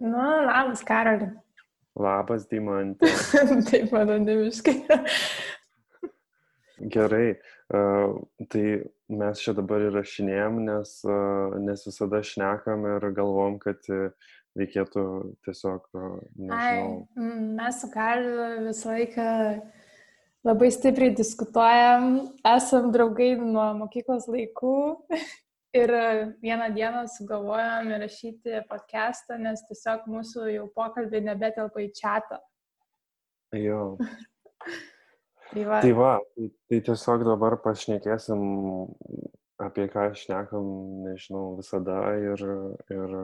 Nu, labas, Karoli. Labas, Dimantė. Taip, anonimiškai. Gerai, uh, tai mes čia dabar įrašinėjom, nes, uh, nes visada šnekam ir galvom, kad uh, reikėtų tiesiog, nežinau. Ai, mes su Karliu visą laiką labai stipriai diskutuojam, esam draugai nuo mokyklos laikų Ir vieną dieną sugalvojom įrašyti podcastą, nes tiesiog mūsų jau pokalbį nebetelpa į čatą. Jo. tai va. Tai va, tai, tai tiesiog dabar pašnekėsim apie ką šnekam, nežinau, visada ir, ir,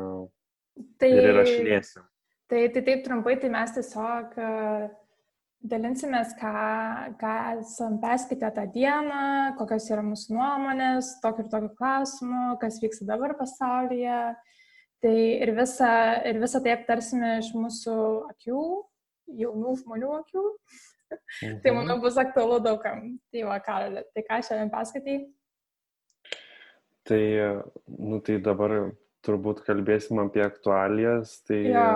tai, ir įrašinėsim. Tai, tai taip trumpai, tai mes tiesiog dalinsimės, ką, ką esam perskaitę tą dieną, kokios yra mūsų nuomonės, tokiu ir tokiu klausimu, kas vyksta dabar pasaulyje. Tai ir visą, ir visą tai aptarsime iš mūsų akių, jaunų žmonių akių. Mhm. tai manau bus aktualu daugam. Tai va, Karolė, tai ką šiandien paskaitai? Tai, nu, tai dabar turbūt kalbėsim apie aktualijas. Tai, jo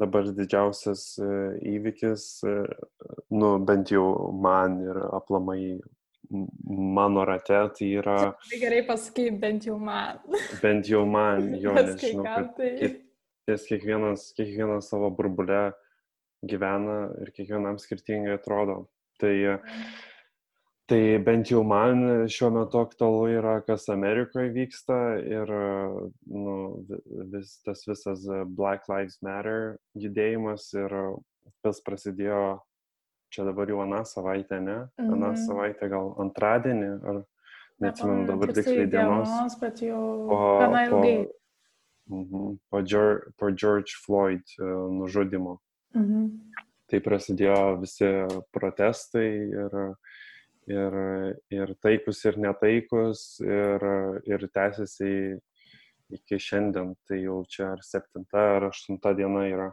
dabar didžiausias e, įvykis, e, nu, bent jau man ir aplamai mano rate, tai yra... Tai gerai pasakai, bent jau man. Bent jau man, jo, nežinau, kad ties kiekvienas, kiekvienas savo burbulę gyvena ir kiekvienam skirtingai atrodo. Tai mm Tai bent jau man šiuo metu aktualu yra, kas Amerikoje vyksta ir nu, vis, tas visas Black Lives Matter judėjimas ir tas prasidėjo čia dabar jau aną savaitę, ne? Mhm. Aną savaitę gal antradienį, ar neatsimenu dabar tiksliai dienos. dienos. Bet jau po, gana ilgai. Po, mhm, po, George, po George Floyd uh, nužudimo. Mhm. Tai prasidėjo visi protestai ir uh, ir, ir taikus, ir netaikus, ir, ir tęsiasi iki šiandien, tai jau čia ar septinta, ar aštunta diena yra.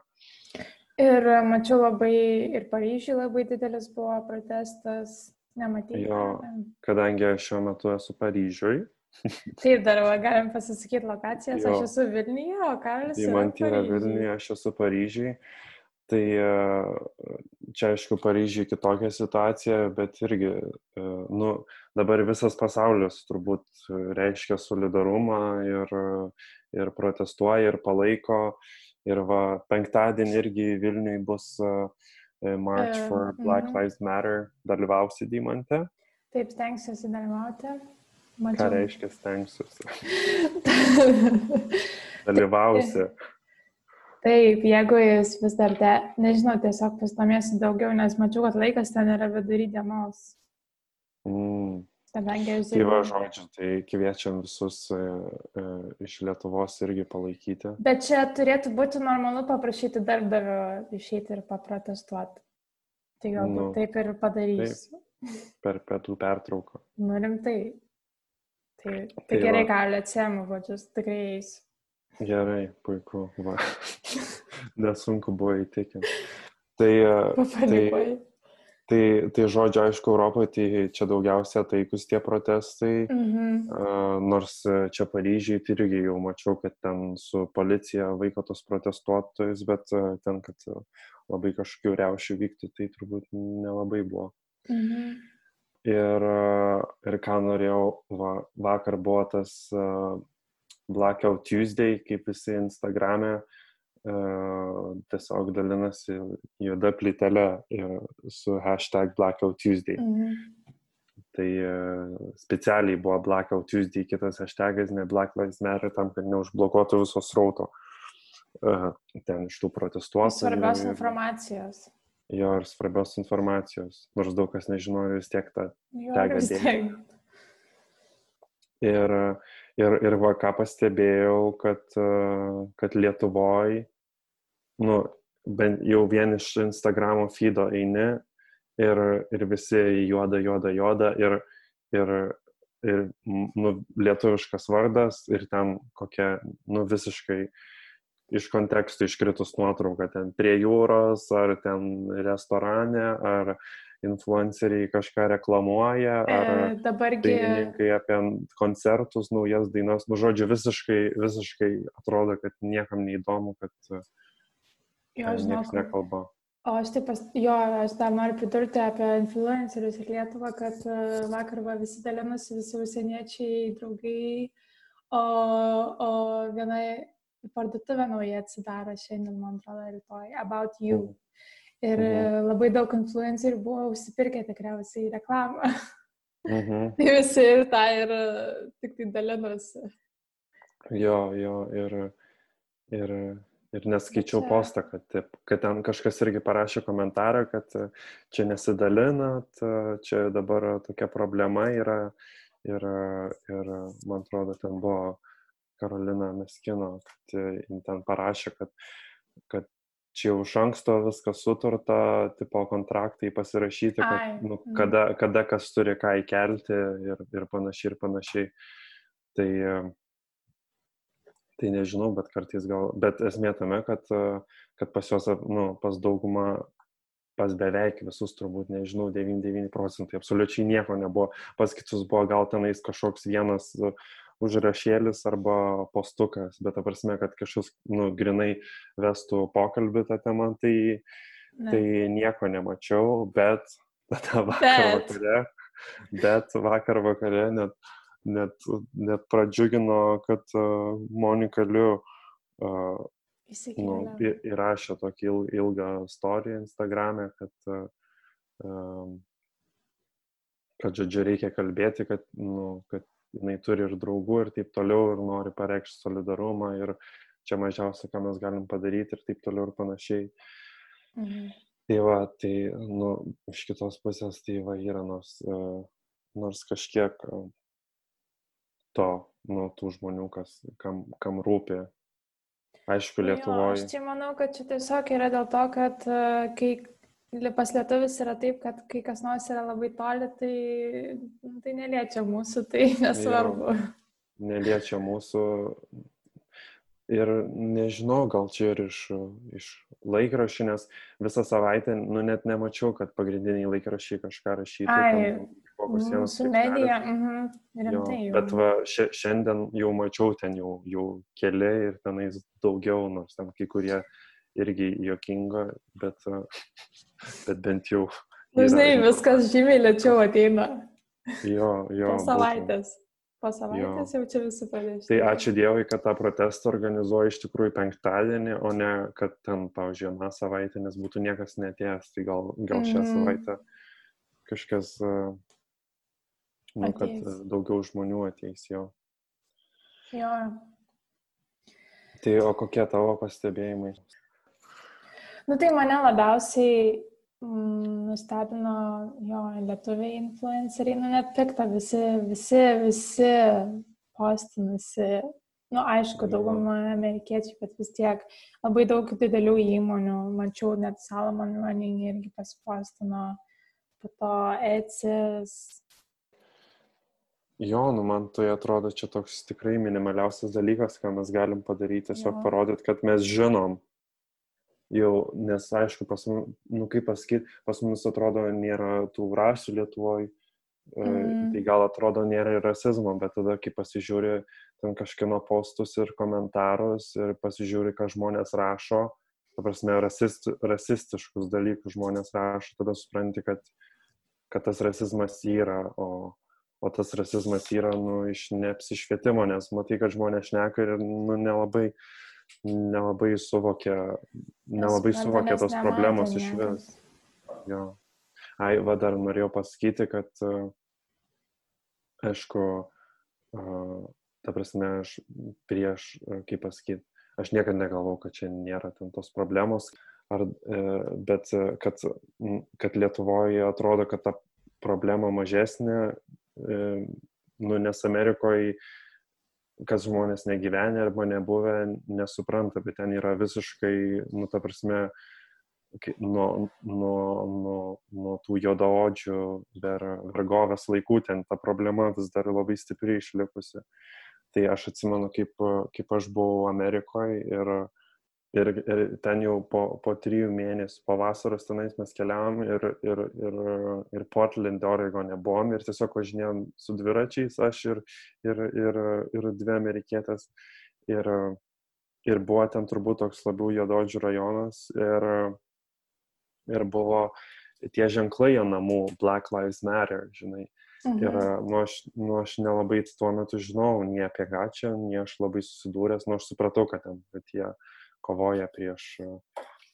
Ir mačiau labai, ir Paryžiui labai didelis buvo protestas, nematyti. Jo, kadangi aš šiuo metu esu Paryžiui. Taip, dar galim pasisakyti lokacijas, jo. aš esu Vilniuje, o Karolis. Tai man yra Vilniuje, aš esu Paryžiui. Tai čia aišku Paryžiai kitokia situacija, bet irgi, nu, dabar visas pasaulis turbūt reiškia solidarumą ir, ir protestuoja ir palaiko. Ir va, penktadienį irgi Vilniui bus March for Black mhm. Lives Matter, dalyvausi Dymante. Taip, stengsiuosi dalyvauti. Mačiau. Ką reiškia stengsiuosi? dalyvausi. Taip, jeigu jis vis dar, te, nežinau, tiesiog pasidomėsiu daugiau, nes mačiau, kad laikas ten yra vidury dienos. Mm. Kadangi aš žinau. Tai va, žodžiu, tai kviečiam visus e, e, iš Lietuvos irgi palaikyti. Bet čia turėtų būti normalu paprašyti darbdavio išeiti ir paprotestuoti. Tai galbūt nu, taip ir padarysiu. Taip, per pietų pertrauką. Nu rimtai. Tai, tai, tai gerai, gali atsiemu žodžius, tikrai eisiu. Gerai, puiku. Va. Nesunku buvo įtikinti. Tai, tai, tai, tai žodžio, aišku, Europoje tai čia daugiausia taikus tie protestai. Mhm. Uh, nors čia Paryžiai tai irgi jau mačiau, kad ten su policija vaiko tos protestuotojus, bet uh, ten, kad labai kažkokių reušių vyktų, tai turbūt nelabai buvo. Mhm. Ir, ir ką norėjau, va, vakar buvo tas uh, Blackout Tuesday, kaip visi Instagram'e uh, tiesiog dalinasi juoda plytelė su hashtag Blackout Tuesday. Mhm. Tai uh, specialiai buvo Blackout Tuesday, kitas hashtagas, ne Black Lives Matter, tam, kad neužblokuotų viso srauto uh, ten iš tų protestuotojų. Svarbios informacijos. Jo, ir svarbios informacijos, nors daug kas nežinojo vis tiek tą tegą dėti. Ir, ir, ir va, ką pastebėjau, kad, kad Lietuvoje, nu, bent jau vien iš Instagramo feedo eini ir, ir visi juoda, juoda, juoda ir, ir, ir nu, lietuviškas vardas ir ten kokia, nu, visiškai iš kontekstų iškritus nuotrauka ten prie jūros, ar ten restorane, ar influenceriai kažką reklamuoja, ar E, dabargi, dainininkai apie koncertus, naujas dainas. Nu, žodžiu, visiškai, visiškai atrodo, kad niekam neįdomu, kad jo, niekas nekalba. O aš taip, jo, aš dar noriu pridurti apie influencerius ir Lietuvą, kad e, vakar va, visi dalinosi, visi užsieniečiai, draugai, o, o viena parduotuvė nauja atsidaro šiandien, man atrodo, rytoj, About You. Ir Mhm. mhm. labai daug influencerių buvo užsipirkę tikriausiai reklamą. Mhm. Tai visi ir tą ir e, tik tai dalinosi. Jo, jo, ir, ir, ir neskaičiau čia- postą, kad, taip, kad ten kažkas irgi parašė komentarą, kad e, čia nesidalinat, e, čia dabar tokia problema yra. Ir, e, ir man atrodo, ten buvo Karolina Meskino, kad e, ten parašė, kad, kad čia jau iš anksto viskas sutarta, tipo kontraktai pasirašyti, kad nu, mhm. kada, kada kas turi ką įkelti ir, ir panašiai ir panašiai. Tai, tai nežinau, bet kartais gal, bet esmė tame, kad, kad pas juos, nu, pas daugumą, pas beveik visus turbūt, nežinau, 99 procentai, absoliučiai nieko nebuvo. Pas kitus buvo gal tenais kažkoks vienas užrašėlis arba postukas, bet ta prasme, kad kažkas, nu, grinai vestų pokalbį tą temą, tai, Ne. tai nieko nemačiau, bet tada vakar Bet. vakare, bet vakar vakare net, net, net pradžiugino, kad uh, Monika Liu uh, nu, įrašė tokį il- ilgą istoriją Instagram'e, kad, uh, kad žodžiu reikia kalbėti, kad, nu, kad jinai turi ir draugų ir taip toliau ir nori pareikšti solidarumą ir čia mažiausia, ką mes galim padaryti ir taip toliau ir panašiai. Mhm. Tai va, tai, nu, iš kitos pusės tai va yra nors, uh, nors kažkiek uh, to, nu, tų žmonių, kas, kam, kam rūpi. Aišku, Jo, Lietuvoje. Aš čia manau, kad čia tiesiog yra dėl to, kad e, kai pas lietuvis yra taip, kad kai kas nors yra labai toli, tai, tai neliečia mūsų, tai nesvarbu. neliečia mūsų. Ir nežinau, gal čia ir iš, iš laikraščių, nes visą savaitę, nu net nemačiau, kad pagrindiniai laikraščiai kažką rašytų. Ai, kokios Mūsų straipsnelis. medija, mhm, Jo, rimtai. jau. bet va, šia, šiandien jau mačiau ten jau, jau keli ir tenais daugiau, nors ten kai kurie irgi jokingo, bet, bet bent jau. Nu, yra Žinai, viskas žymiai lėčiau ateina. Jo, jo. Po savaitės. Po savaitės jau čia visi pradės. Tai ačiū Dievui, kad tą protestą organizuoja iš tikrųjų penktadienį, o ne kad ten, pavyzdžiui, aną savaitę, nes būtų niekas netėjęs, tai gal, gal šią Mhm. savaitę kažkas, nu, kad Ateis. a, daugiau žmonių ateis jo. Jo. Tai o kokie tavo pastebėjimai? Nu tai mane labiausiai mm, nustebino jo lietuviai influenceriai, nu net pikta, visi, visi, visi postinasi. Nu, aišku, dauguma amerikiečiai, bet vis tiek labai daug didelių įmonių, mačiau net Salomon Running irgi pasipostino, po to ECIS. Jo, nu man tai atrodo čia toks tikrai minimaliausias dalykas, ką mes galim padaryti, tiesiog parodyti, kad mes žinom. Jau, nes aišku, pas nu kaip pasakyti, pas mus atrodo nėra tų rasių Lietuvoje, Mhm. tai gal atrodo nėra ir rasizmo, bet tada, kai pasižiūri ten kažkino postus ir komentarus ir pasižiūri, ką žmonės rašo, ta prasme, rasist, rasistiškus dalykus žmonės rašo, tada supranti, kad, kad tas rasizmas yra, o, o tas rasizmas yra nu, iš neapsišvietimo, nes matai, kad žmonės šneka ir nu, nelabai, nelabai suvokia, nelabai suvokia tos problemos iš vis. Jo. Ai, va dar norėjau pasakyti, kad, a, aišku, a, ta prasme, aš prieš, a, kaip pasakyti, aš niekada negalvau, kad čia nėra ten tos problemos, ar, e, bet e, kad, kad Lietuvoje atrodo, kad ta problema mažesnė, e, nu, nes Amerikoje kas žmonės negyvenę arba nebuvę, nesupranta, bet ten yra visiškai, nu, ta prasme, nuo, nuo, nuo, nuo tų jodaodžių dar vergovės laikų ten ta problema vis dar labai stipriai išlikusi. Tai aš atsimenu, kaip, kaip aš buvau Amerikoje ir Ir, ir ten jau po, po trijų mėnesių, po vasaros tenais mes keliavom ir, ir, ir, ir Portland, Oregone buvom ir tiesiog važinėjom su dviračiais, aš ir, ir, ir, ir dvi amerikietės. Ir, ir buvo ten turbūt toks labiau jododžių rajonas ir, ir buvo tie ženklai ant namų Black Lives Matter, žinai. Mhm. Ir nu aš, nu aš nelabai tuo metu žinau, nei apie čia, nei aš labai susidūręs, nu aš supratau, kad ten, kad jie kovoja prieš,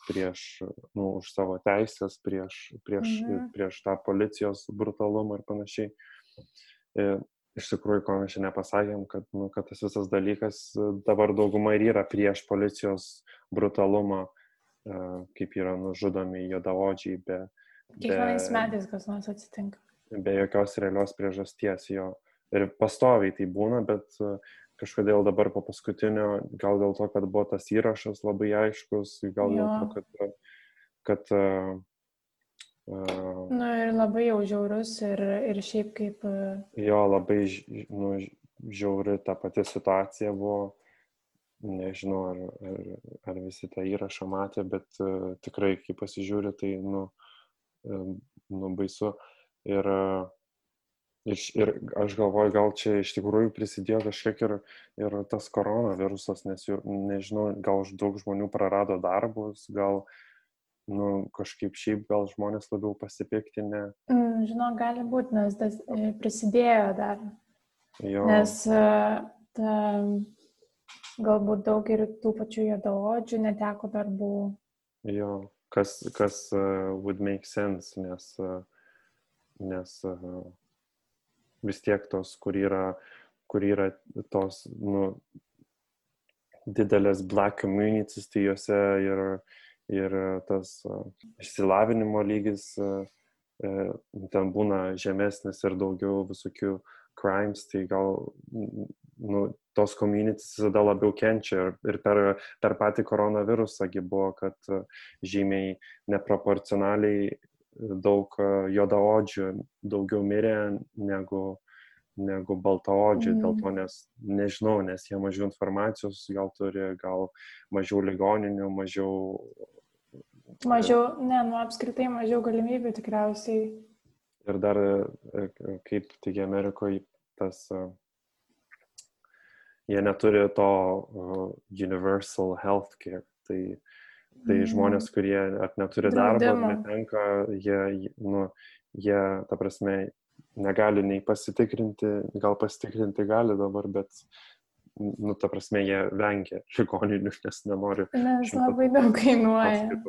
prieš nu, už savo teisės, prieš, prieš, mhm. prieš tą policijos brutalumą ir panašiai. Ir iš tikrųjų, ko mes šiandien pasakėm, kad, nu, kad tas visas dalykas dabar dauguma ir yra prieš policijos brutalumą, kaip yra nužudomi juodaodžiai be, Kiekvienais metais kas nors atsitinka. Be jokios realios priežasties jo. Ir pastoviai tai būna, bet e, kažkodėl dabar po paskutinio, gal dėl to, kad buvo tas įrašas labai aiškus, gal jo. dėl to, kad, kad uh, Na ir labai jau žiaurus ir, ir šiaip kaip. Jo, labai nu, žiauri ta pati situacija buvo. Nežinau, ar, ar, ar visi tą įrašą matė, bet uh, tikrai, kai pasižiūri, tai, nu, uh, nu, baisu. Ir, ir, ir aš galvoju, gal čia iš tikrųjų prisidėjo kažkiek ir, ir tas koronavirusas, nes jau, nežinau, gal daug žmonių prarado darbus, gal nu, kažkaip šiaip gal žmonės labiau pasipiktinę. Mm, žinau, gali būti, nes tas e, prisidėjo dar. Jo. Nes e, ta, galbūt daug ir tų pačių juodaodžių neteko darbų. Jo kas, kas uh, would make sense, nes, uh, nes uh, vis tiek tos, kur yra, kur yra tos nu, didelės black communities, tai juose ir, ir tas išsilavinimo lygis uh, ten būna žemesnis ir daugiau visokių crimes, tai gal nu, tos communities visada labiau kenčia ir per, per patį koronavirusągi buvo, kad e, žymiai neproporcionaliai daug e, jodaodžių daugiau mirė negu, negu baltaodžių, mm. dėl to nes nežinau, nes jie mažiau informacijos gal turi, gal mažiau ligoninių, mažiau. Mažiau, ne, nu apskritai mažiau galimybių tikriausiai. Ir dar, e, kaip tik Amerikoje, tas jie neturi to uh, universal healthcare. Tai, tai mm. žmonės, kurie ar neturi darbo, ar netenka, jie, nu, jie, ta prasme, negali nei pasitikrinti, gal pasitikrinti gali dabar, bet, nu, ta prasme, jie vengia ligoninių, nes nenori. Nes labai daug kainuoja.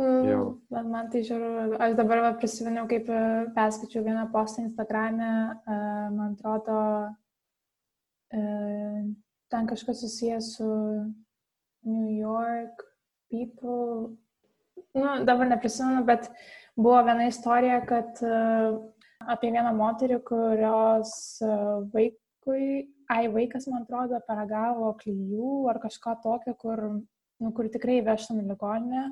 Mm, bet man tai žiūriu, aš dabar va, prisiminiau, kaip e, perskaičiau vieną postą Instagram'e, uh, man atrodo, E, ten kažkas susijęs su New York people. Nu, dabar neprisimenu, bet buvo viena istorija, kad e, apie vieną moterį, kurios e, vaikui, ai vaikas, man atrodo, paragavo klyjų ar kažką tokio, kur, nu, kur tikrai vežtam į ligoninę.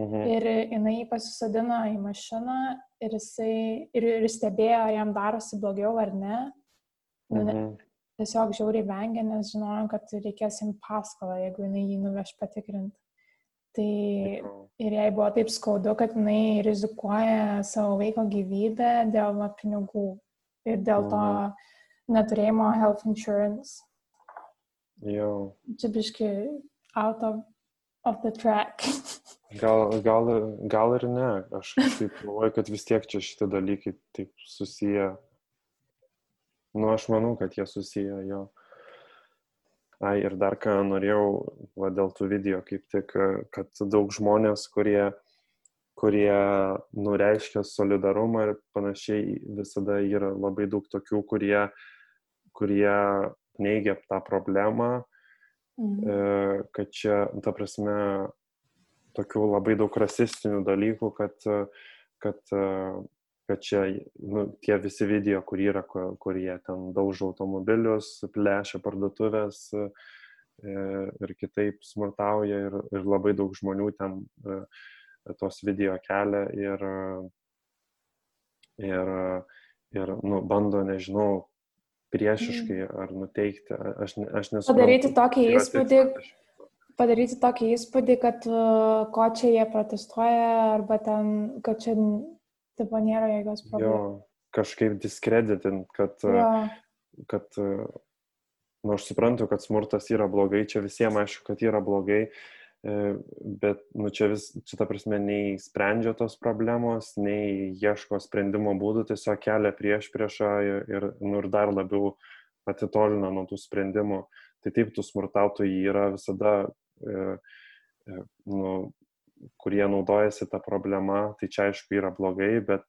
Mhm. Ir jinai pasisadino į mašiną ir, jisai, ir, ir stebėjo, ar jam darosi blogiau ar ne. Nu, mhm tiesiog žiauriai vengė, nes žinojom, kad reikės jam paskolą, jeigu jinai jį nuveš patikrinti. Tai ir jai buvo taip skaudu, kad jinai rizikuoja savo vaiko gyvybę dėl pinigų ir dėl to mhm. neturėjimo health insurance. Jo. Čia biški out of, of the track. gal, gal, gal ir ne. Aš taip galvoju, kad vis tiek čia šitie dalykai taip susiję Nu, aš manau, kad jie susiję jo. Ai, ir dar ką norėjau, va, dėl tų video, kaip tik, kad daug žmonės, kurie, kurie nureiškia solidarumą ir panašiai, visada yra labai daug tokių, kurie, kurie neigia tą problemą, mhm. kad čia, ta prasme, tokių labai daug rasistinių dalykų, kad, kad kad čia nu, tie visi video, kur yra, kur, kur jie ten daužo automobilius, plešia parduotuvės e, ir kitaip smurtauja ir, ir labai daug žmonių ten e, tos video kelia ir, ir, ir nu, bando, nežinau, priešiškai mm. ar nuteikti. Aš, aš nesu. Padaryti tokį įspūdį, padaryti tokį įspūdį, kad uh, ko čia jie protestuoja, arba ten, kad čia tipo, nėra jokios problemos. Jo, kažkaip diskreditint, kad, jo. kad, nu, aš suprantu, kad smurtas yra blogai, čia visiems aišku, kad yra blogai, e, bet, nu, čia vis, čia ta prasme, nei sprendžia tos problemos, nei ieško sprendimo būdų, tiesiog kelia prieš priešą ir, ir, nu, ir dar labiau atitolina nuo tų sprendimų. Tai taip, tų smurtautojų yra visada, e, e, nu, kurie naudojasi tą problemą, tai čia aišku yra blogai, bet,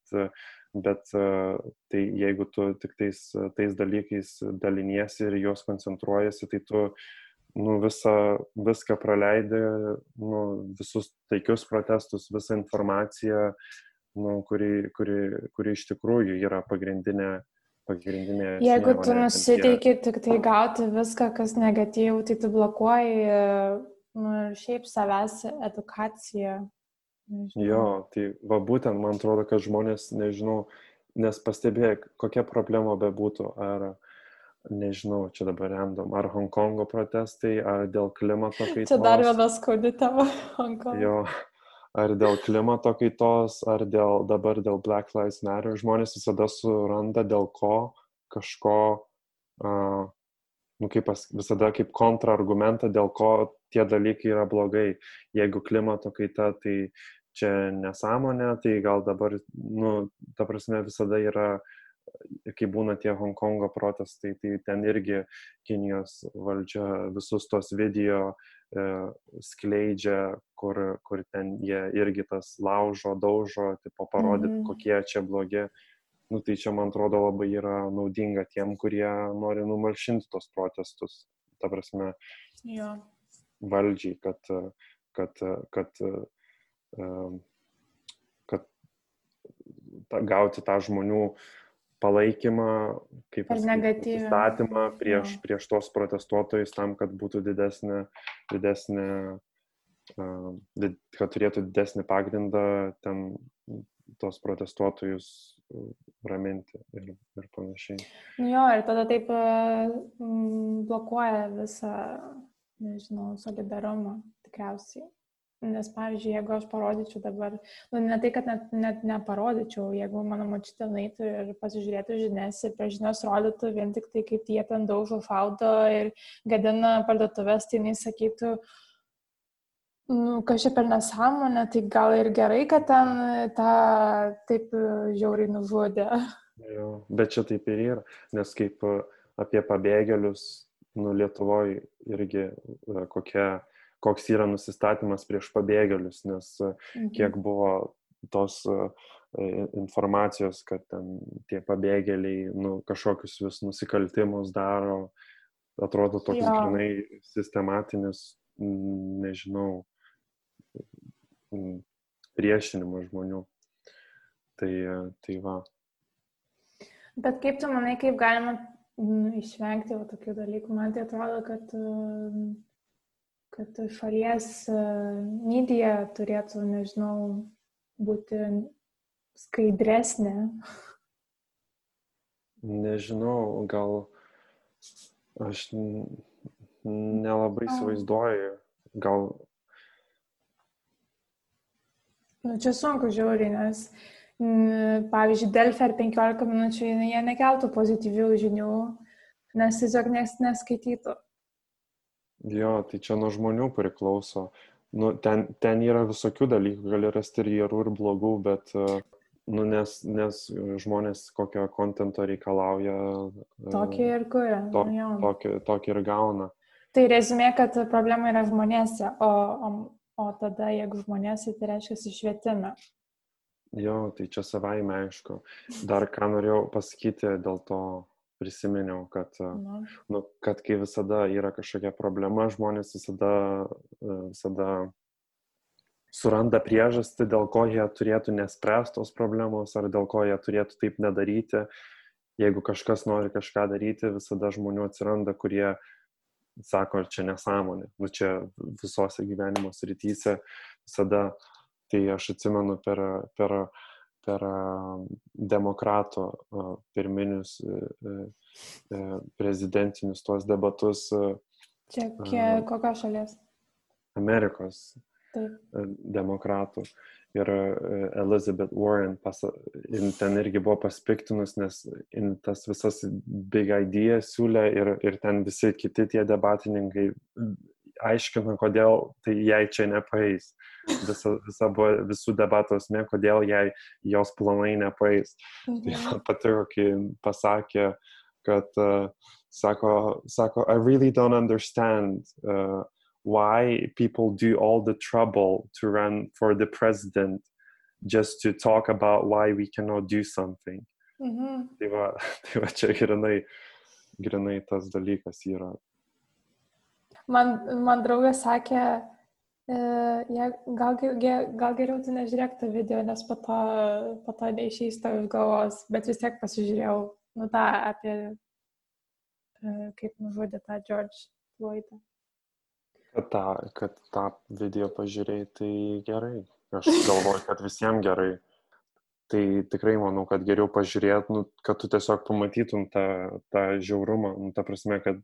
bet tai jeigu tu tik tais, tais dalykais daliniesi ir juos koncentruojasi, tai tu nu, visą, viską praleidi, nu, visus taikius protestus, visą informaciją, nu, kuri, kuri, kuri iš tikrųjų yra pagrindinė pagrindinė. Jeigu tu nusiteiki tik tai gauti viską, kas negatyvų, tai tu blokuoji nu, ir šiaip savęs edukacija. Nežinau. Jo, tai va būtent man atrodo, kad žmonės, nežinau, nes pastebėjo, kokia problema bebūtų, ar, nežinau, čia dabar random, ar Hongkongo protestai, ar dėl klimato kaitos. Čia dar viena skaudi tema Hongkongo. Jo, ar dėl klimato kaitos, ar dėl, dabar dėl Black Lives Matter, žmonės visada suranda dėl ko kažko, uh, nu, kaip pas, visada kaip kontrargumentą, dėl ko tie dalykai yra blogai. Jeigu klimato kaita, tai čia nesąmonė, tai gal dabar, nu, ta prasme, visada yra, kai būna tie Hongkongo protestai, tai ten irgi Kinijos valdžia visus tos video e, skleidžia, kur, kur ten jie irgi tas laužo, daužo, tipo parodyt, mm -hmm. kokie čia blogi. Nu, tai čia, man atrodo, labai yra naudinga tiem, kurie nori numalšinti tos protestus. Ta prasme, jo valdžiai, kad, kad, kad, kad ta, gauti tą žmonių palaikymą, kaip įstatymą prieš, ja. prieš tos protestuotojus tam, kad būtų didesnė, didesnė kad turėtų didesnį pagrindą ten tos protestuotojus raminti ir, ir panašiai. Nu jo, ir tada taip blokuoja visą nežinau, solidarumą tikriausiai. Nes, pavyzdžiui, jeigu aš parodyčiau dabar, nu, ne tai, kad net, net neparodyčiau, jeigu mano mačytė naitų ir pasižiūrėtų žinias ir per žinias rodytų vien tik tai, kaip jie ten daužo faudo ir gadina parduotuvės, tai jis sakytų, nu, kažkaip per nesąmonę, tai gal ir gerai, kad ten tą taip žiauriai nužudė. Jo, bet čia taip ir yra, nes kaip apie pabėgėlius nu, Lietuvoje irgi e, kokia, koks yra nusistatymas prieš pabėgėlius, nes e, mhm. kiek buvo tos e, informacijos, kad ten tie pabėgėliai nu, kažkokius vis nusikaltimus daro, atrodo toks grinai sistematinis, nežinau, priešinimas žmonių. Tai, tai va. Bet kaip tu manai, kaip galima nu, išvengti va, tokių dalykų. Man tai atrodo, kad, kad šalies medija turėtų, nežinau, būti skaidresnė. Nežinau, gal aš nelabai įsivaizduoju, gal. Nu, čia sunku žiūri, nes uh, pavyzdžiui, Delfi ar 15 minučių jie nekeltų pozityvių žinių, nes tiesiog nes neskaitytų. Jo, tai čia nuo žmonių priklauso. Nu, ten, ten yra visokių dalykų, gali rasti ir gerų, ir blogų, bet, nu, nes, nes žmonės kokio kontento reikalauja. Tokį ir kuria. To, nu, tokį, tokį ir gauna. Tai rezumė, kad problema yra žmonėse, o, o, o tada, jeigu žmonėse, tai reiškia švietime. Jo, tai čia savaime aišku. Dar ką norėjau pasakyti, dėl to prisiminiau, kad, Na. nu, kad kai visada yra kažkokia problema, žmonės visada, visada suranda priežastį, dėl ko jie turėtų nespręsti tos problemos ar dėl ko jie turėtų taip nedaryti. Jeigu kažkas nori kažką daryti, visada žmonių atsiranda, kurie sako, čia nesąmonė. Nu, čia visose gyvenimo srityse visada uh, Tai aš atsimenu per, per, per demokratų pirminius e, e, prezidentinius tuos debatus. Čia kiek, kokios šalies? Amerikos Taip. demokratų. Ir Elizabeth Warren pasa, ten irgi buvo paspiktinus, nes tas visas big idea siūlė ir, ir ten visi kiti tie debatininkai aiškina, kodėl tai jai čia nepaeis. Visa, visa buvo visų debatų esmė, kodėl jai jos planai nepaeis. Tai mhm. Tai patiko, kai pasakė, kad, uh, sako, sako, I really don't understand. Uh, why people do all the trouble to run for the president just to talk about why we cannot do something. Mhm. Tai, va, tai va čia grinai, grinai tas dalykas yra. Man, man draugas sakė, e, ja, gal, gal geriau tu nežiūrėk tą video, nes po to, po to neišeis tau iš galvos, bet vis tiek pasižiūrėjau, nu tą apie, e, kaip nužudė tą George Floydą. Kad tą, kad tą video pažiūrėjai, tai gerai. Aš galvoju, kad visiems gerai. Tai tikrai manau, kad geriau pažiūrėt, nu, kad tu tiesiog pamatytum tą, tą žiaurumą. Nu, ta prasme, kad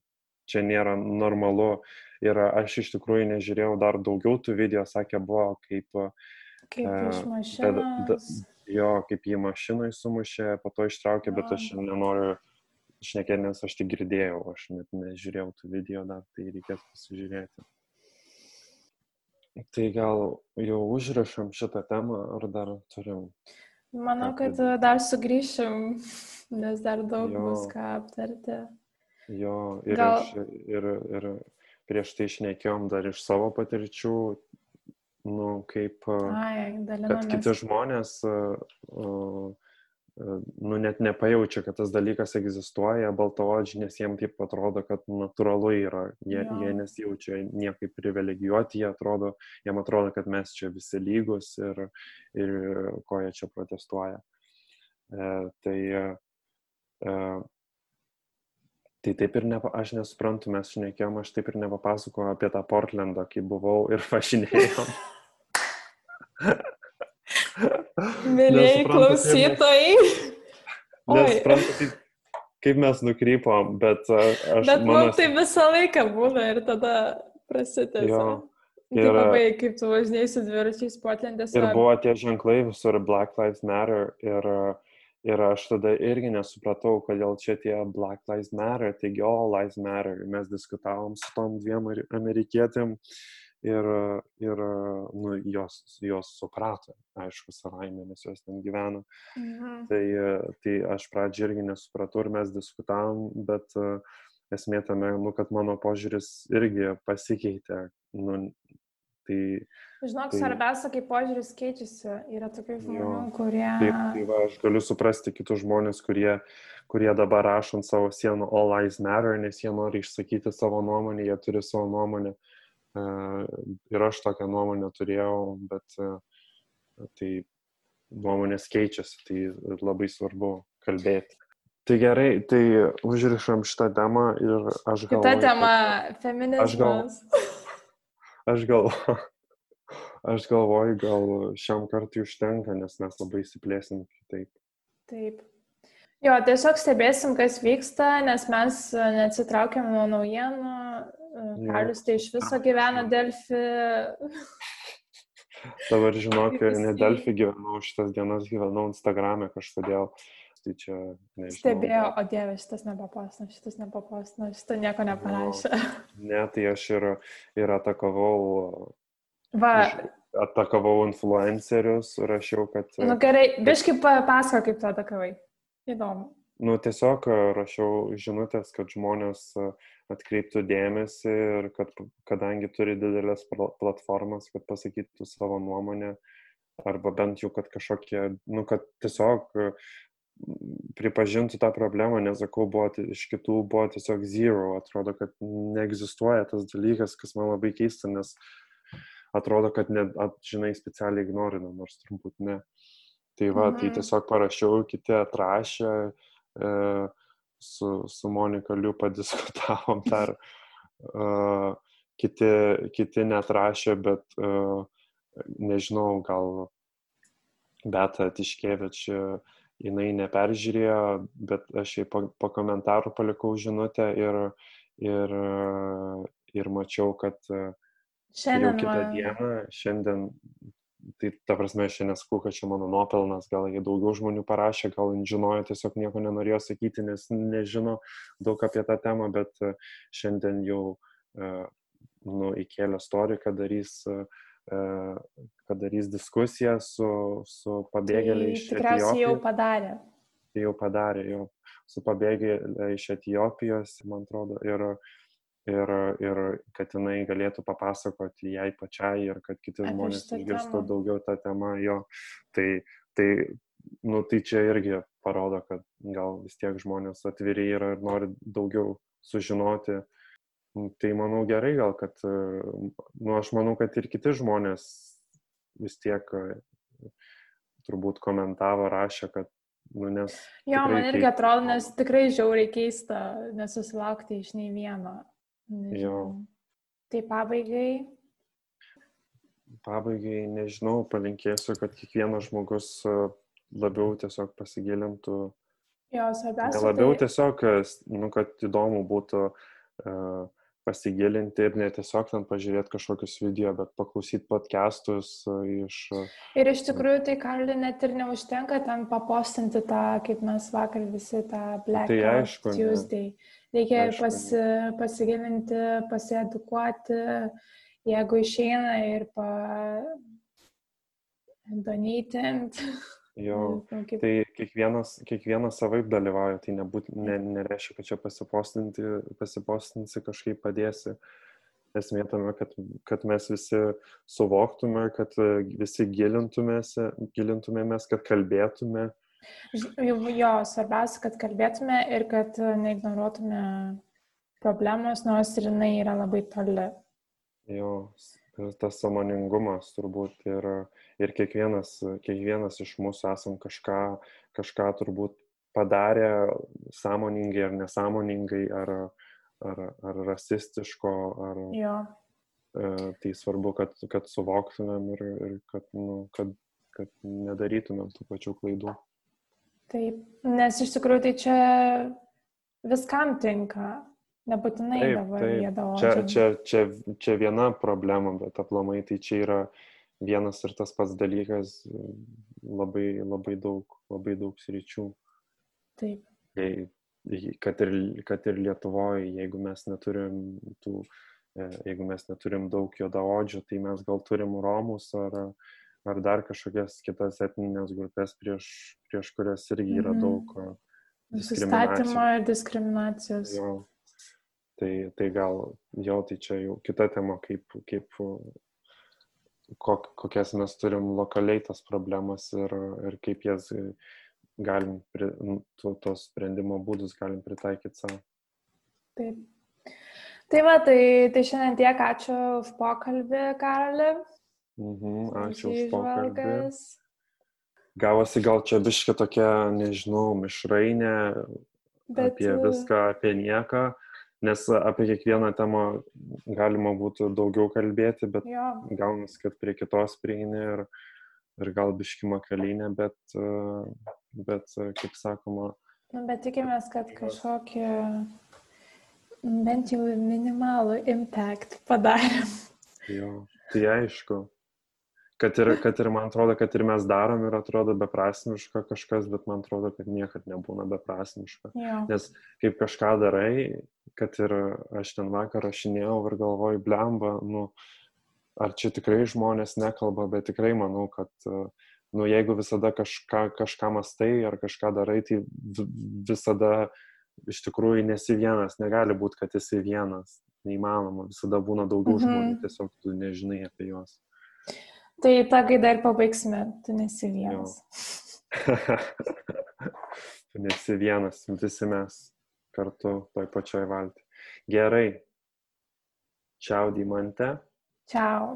čia nėra normalu. Ir aš iš tikrųjų nežiūrėjau dar daugiau tų video, sakė, buvo kaip... Kaip e, iš mašinos. Jo, kaip jį mašinai sumušė, po to ištraukė, bet aš nenoriu šnekėti, nes aš tik girdėjau, aš net nežiūrėjau tų video dar, tai reikės pasižiūrėti. Tai gal jau užrašom šitą temą, ar dar turim? Manau, kad dar sugrįšim, nes dar daug jo, bus ką aptarti. Jo, ir, gal... iš, ir, ir prieš tai išnekėjom dar iš savo patirčių, nu, kaip, Ai, kad kiti žmonės nu, net nepajaučia, kad tas dalykas egzistuoja, baltaodžiai, nes jiems taip atrodo, kad natūralu yra. Jie, ja. jie nesijaučia niekaip privilegijuoti, jie atrodo, jiems atrodo, kad mes čia visi lygus ir, ir ko jie čia protestuoja. E, tai, e, tai taip ir ne, aš nesuprantu, mes šnekėjom, aš taip ir nepapasakojau apie tą Portlandą, kai buvau ir važinėjom. Mėlyjei klausytojai. Nesuprantu, kaip, kaip mes nukrypom, bet aš. Bet mano... mums tai visą laiką būna ir tada prasitęsia. Tai ir, labai, kaip tu važinėjai su dviračiais Portlandės. Ir buvo tie ženklai visur Black Lives Matter ir, ir aš tada irgi nesupratau, kodėl čia tie Black Lives Matter, taigi All Lives Matter. Mes diskutavom su tom dviem amerikietėm ir, ir nu, jos, jos suprato, aišku, savaime, nes jos ten gyvena. Mhm. Tai, tai aš pradžioje irgi nesupratau ir mes diskutavom, bet esmė tame, nu, kad mano požiūris irgi pasikeitė. Nu, tai, Žinok, tai, svarbiausia, kai požiūris keičiasi, yra tokių žmonių, jo, kurie... Taip, tai va, aš galiu suprasti kitus žmonės, kurie, kurie dabar rašo ant savo sienų All Lives Matter, nes jie nori išsakyti savo nuomonę, jie turi savo nuomonę. Uh, ir aš tokią nuomonę turėjau, bet e, tai nuomonės keičiasi, tai labai svarbu kalbėti. Tai gerai, tai užrišam šitą temą ir aš galvoju. Kita tema - feminizmas. Aš galvoju, aš galvoju, gal šiam kartui užtenka, nes mes labai įsiplėsim kitaip. Taip. Jo, tiesiog stebėsim, kas vyksta, nes mes neatsitraukiam nuo naujienų, Kalius tai iš viso gyvena Delfi. Dabar žinok, ne Delfi gyvenau, šitas dienas gyvenau Instagram'e kažkodėl. Tai čia nežinau. Stebėjau, o dieve, šitas nepapasino, šitas nepapasino, šitą nieko neparašė. No, ne, tai aš ir, ir atakavau. Va. Atakavau influencerius, rašiau, kad... Na nu, gerai, biškai papasako, kaip tu atakavai. Įdomu. Nu, tiesiog rašiau žinutės, kad žmonės atkreiptų dėmesį ir kad kadangi turi didelės platformas, kad pasakytų savo nuomonę arba bent jau, kad kažkokie, nu, kad tiesiog pripažintų tą problemą, nesakau, buvo iš kitų, buvo tiesiog zero, atrodo, kad neegzistuoja tas dalykas, kas man labai keista, nes atrodo, kad net, žinai, specialiai ignorina, nors turbūt ne. Tai va, tai mhm. tai tiesiog parašiau, kiti atrašė, e, su, su Monika Liu padiskutavom dar, uh, kiti, kiti netrašė, bet uh, nežinau, gal Beta Tiškevič jinai neperžiūrėjo, bet aš jai po, po komentarų palikau žinutę ir, ir, ir mačiau, kad Šiandien. Jau kitą man- dieną, šiandien, tai ta prasme, aš čia nesakau, kad čia mano nuopelnas, gal jie daugiau žmonių parašė, gal žinojo, tiesiog nieko nenorėjo sakyti, nes nežino daug apie tą temą, bet e, šiandien jau e, nu, įkėlė story, kad darys, e, kad darys diskusiją su, su pabėgėliai iš Tai tikriausiai jau Etiopijos. padarė. Tai jau padarė, jau su pabėgėliai iš Etijopijos, man atrodo, ir, ir, ir kad jinai galėtų papasakoti jai pačiai ir kad kiti Apie žmonės išgirstų daugiau tą temą jo. Tai, tai, nu, tai čia irgi parodo, kad gal vis tiek žmonės atviri yra ir nori daugiau sužinoti. Nu, Tai manau gerai gal, kad, e, nu, aš manau, kad ir kiti žmonės vis tiek e, turbūt komentavo, rašė, kad, nu, nes Jo, man irgi keista atrodo, nes tikrai žiauriai keista nesusilaukti iš nei vieno. Nežinau. Tai pabaigai, Pabaigai, nežinau, palinkėsiu, kad kiekvienas žmogus e, labiau tiesiog pasigilintų, jo, svarbiausia. labiau tai, tiesiog, nu, kad įdomu būtų uh, pasigilinti ir ne tiesiog ten pažiūrėti kažkokius video, bet paklausyti podcastus uh, iš... Uh, Ir iš tikrųjų, tai Karli net ir neužtenka ten papostinti tą, kaip mes vakar visi tą Black Tai aišku, ne. Tuesday. Reikia ir Aišku, pasi, pasigilinti, pasiedukuoti, jeigu išeina ir pa donatint. Jo, Nežinau, kaip- tai kiekvienas, kiekvienas savaip dalyvauja, tai nebūt, ne, nereiškia, kad čia pasipostinti, pasipostinsi kažkaip padėsi. Esmė tame, kad, kad mes visi suvoktume, kad e, visi gilintumėmės, kad kalbėtume. Jo, svarbiausia, kad kalbėtume ir kad e, neignoruotume problemos, nors ir jinai yra labai toli. Jo, tas samoningumas turbūt ir, ir kiekvienas, kiekvienas iš mūsų esam kažką, kažką turbūt padarę sąmoningai ar nesąmoningai, ar, ar, ar rasistiško, ar Jo. e, tai svarbu, kad, kad suvoktumėm ir, ir kad, nu, kad, kad nedarytumėm tų pačių klaidų. Taip, nes iš tikrųjų tai čia viskam tinka. Nebūtinai Taip, dabar taip. daug. Čia, čia, čia, čia viena problema, bet aplamai tai čia yra vienas ir tas pats dalykas labai, labai daug, labai daug sričių. Taip. Tai kad ir, kad ir Lietuvoje, jeigu mes neturim tų, e, jeigu mes neturim daug juodaodžių, tai mes gal turim romus ar, ar dar kažkokias kitas etninės grupės, prieš, prieš kurias irgi yra Mhm. daug e, Nusistatymo ir diskriminacijos. Jo. Tai, tai gal jo, tai čia jau kita tema, kaip, kaip kok, kokias mes turim lokaliai tas problemas ir, ir kaip jas galim, nu, tu- tos sprendimo būdus galim pritaikyti savo. Taip. Tai va, tai, tai šiandien tiek ačiū už pokalbį, Karali. Mhm, ačiū už pokalbį. įžvalgas. Gavosi gal čia biški tokia, nežinau, mišrainė Bet, apie viską, apie nieką, nes apie kiekvieną temą galima būtų daugiau kalbėti, bet Jo, gaunas, kad prie kitos prieini ir, ir gal biškima kalinė, bet, e, bet, e, kaip sakoma, nu, bet tikimės, kad kažkokį bent jau minimalų impact padarėm. jo, tai aišku, kad ir, kad ir man atrodo, kad ir mes darom ir atrodo beprasmiška kažkas, bet man atrodo, kad niekad nebūna beprasmiška. Jo. Nes kaip kažką darai, kad ir aš ten vakar rašinėjau ir galvoju, blemba, nu, ar čia tikrai žmonės nekalba, bet tikrai manau, kad, nu, jeigu visada kažką, kažką mastai ar kažką darai, tai vi- visada iš tikrųjų nesi vienas, negali būti, kad esi vienas, neįmanoma, visada būna daugiau Mhm. žmonių, tiesiog tu nežinai apie juos. Tai tą gaidą ir pabaigsime, tu nesi vienas. tu nesi vienas, visi mes kartu toj pačioj valti. Gerai. Čiau, Dimante. Čiau.